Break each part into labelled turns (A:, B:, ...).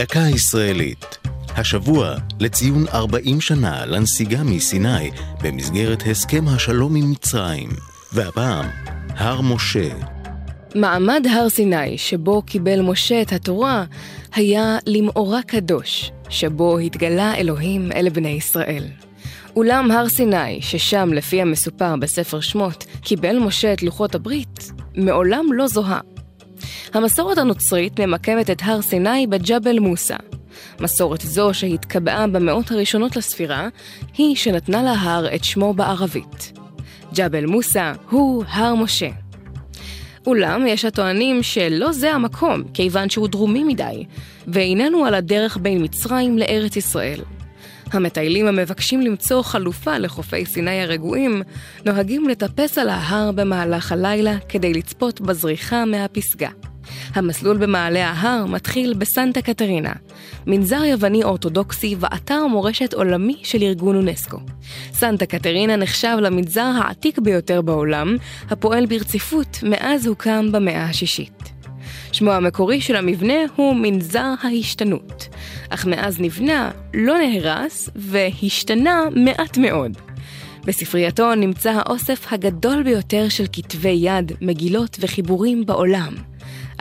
A: דקה ישראלית. השבוע לציון 40 שנה לנסיגה מסיני במסגרת הסכם השלום עם מצרים. והפעם, הר משה.
B: מעמד הר סיני, שבו קיבל משה את התורה, היה למאורע קדוש, שבו התגלה אלוהים אל בני ישראל. אולם הר סיני, ששם לפי המסופר בספר שמות, קיבל משה את לוחות הברית, מעולם לא זוהה. המסורת הנוצרית ממקמת את הר סיני בג'בל מוסא. מסורת זו, שהתקבעה במאות הראשונות לספירה, היא שנתנה להר את שמו בערבית. ג'בל מוסא הוא הר משה. אולם יש הטוענים שלא זה המקום, כיוון שהוא דרומי מדי, ואיננו על הדרך בין מצרים לארץ ישראל. המטיילים המבקשים למצוא חלופה לחופי סיני הרגועים, נוהגים לטפס על ההר במהלך הלילה כדי לצפות בזריחה מהפסגה. המסלול במעלה ההר מתחיל בסנטה קטרינה, מנזר יווני אורתודוקסי ואתר מורשת עולמי של ארגון אונסקו. סנטה קטרינה נחשב למנזר העתיק ביותר בעולם, הפועל ברציפות מאז הוקם במאה השישית. שמו המקורי של המבנה הוא מנזר ההשתנות, אך מאז נבנה, לא נהרס והשתנה מעט מאוד. בספרייתו נמצא האוסף הגדול ביותר של כתבי יד, מגילות וחיבורים בעולם.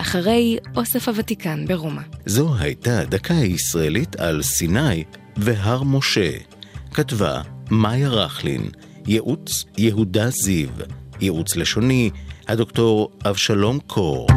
B: אחרי אוסף הוותיקן ברומא.
A: זו הייתה דקה ישראלית על סיני והר משה. כתבה מאיה רכלין, ייעוץ יהודה זיו, ייעוץ לשוני הדוקטור אבשלום קור.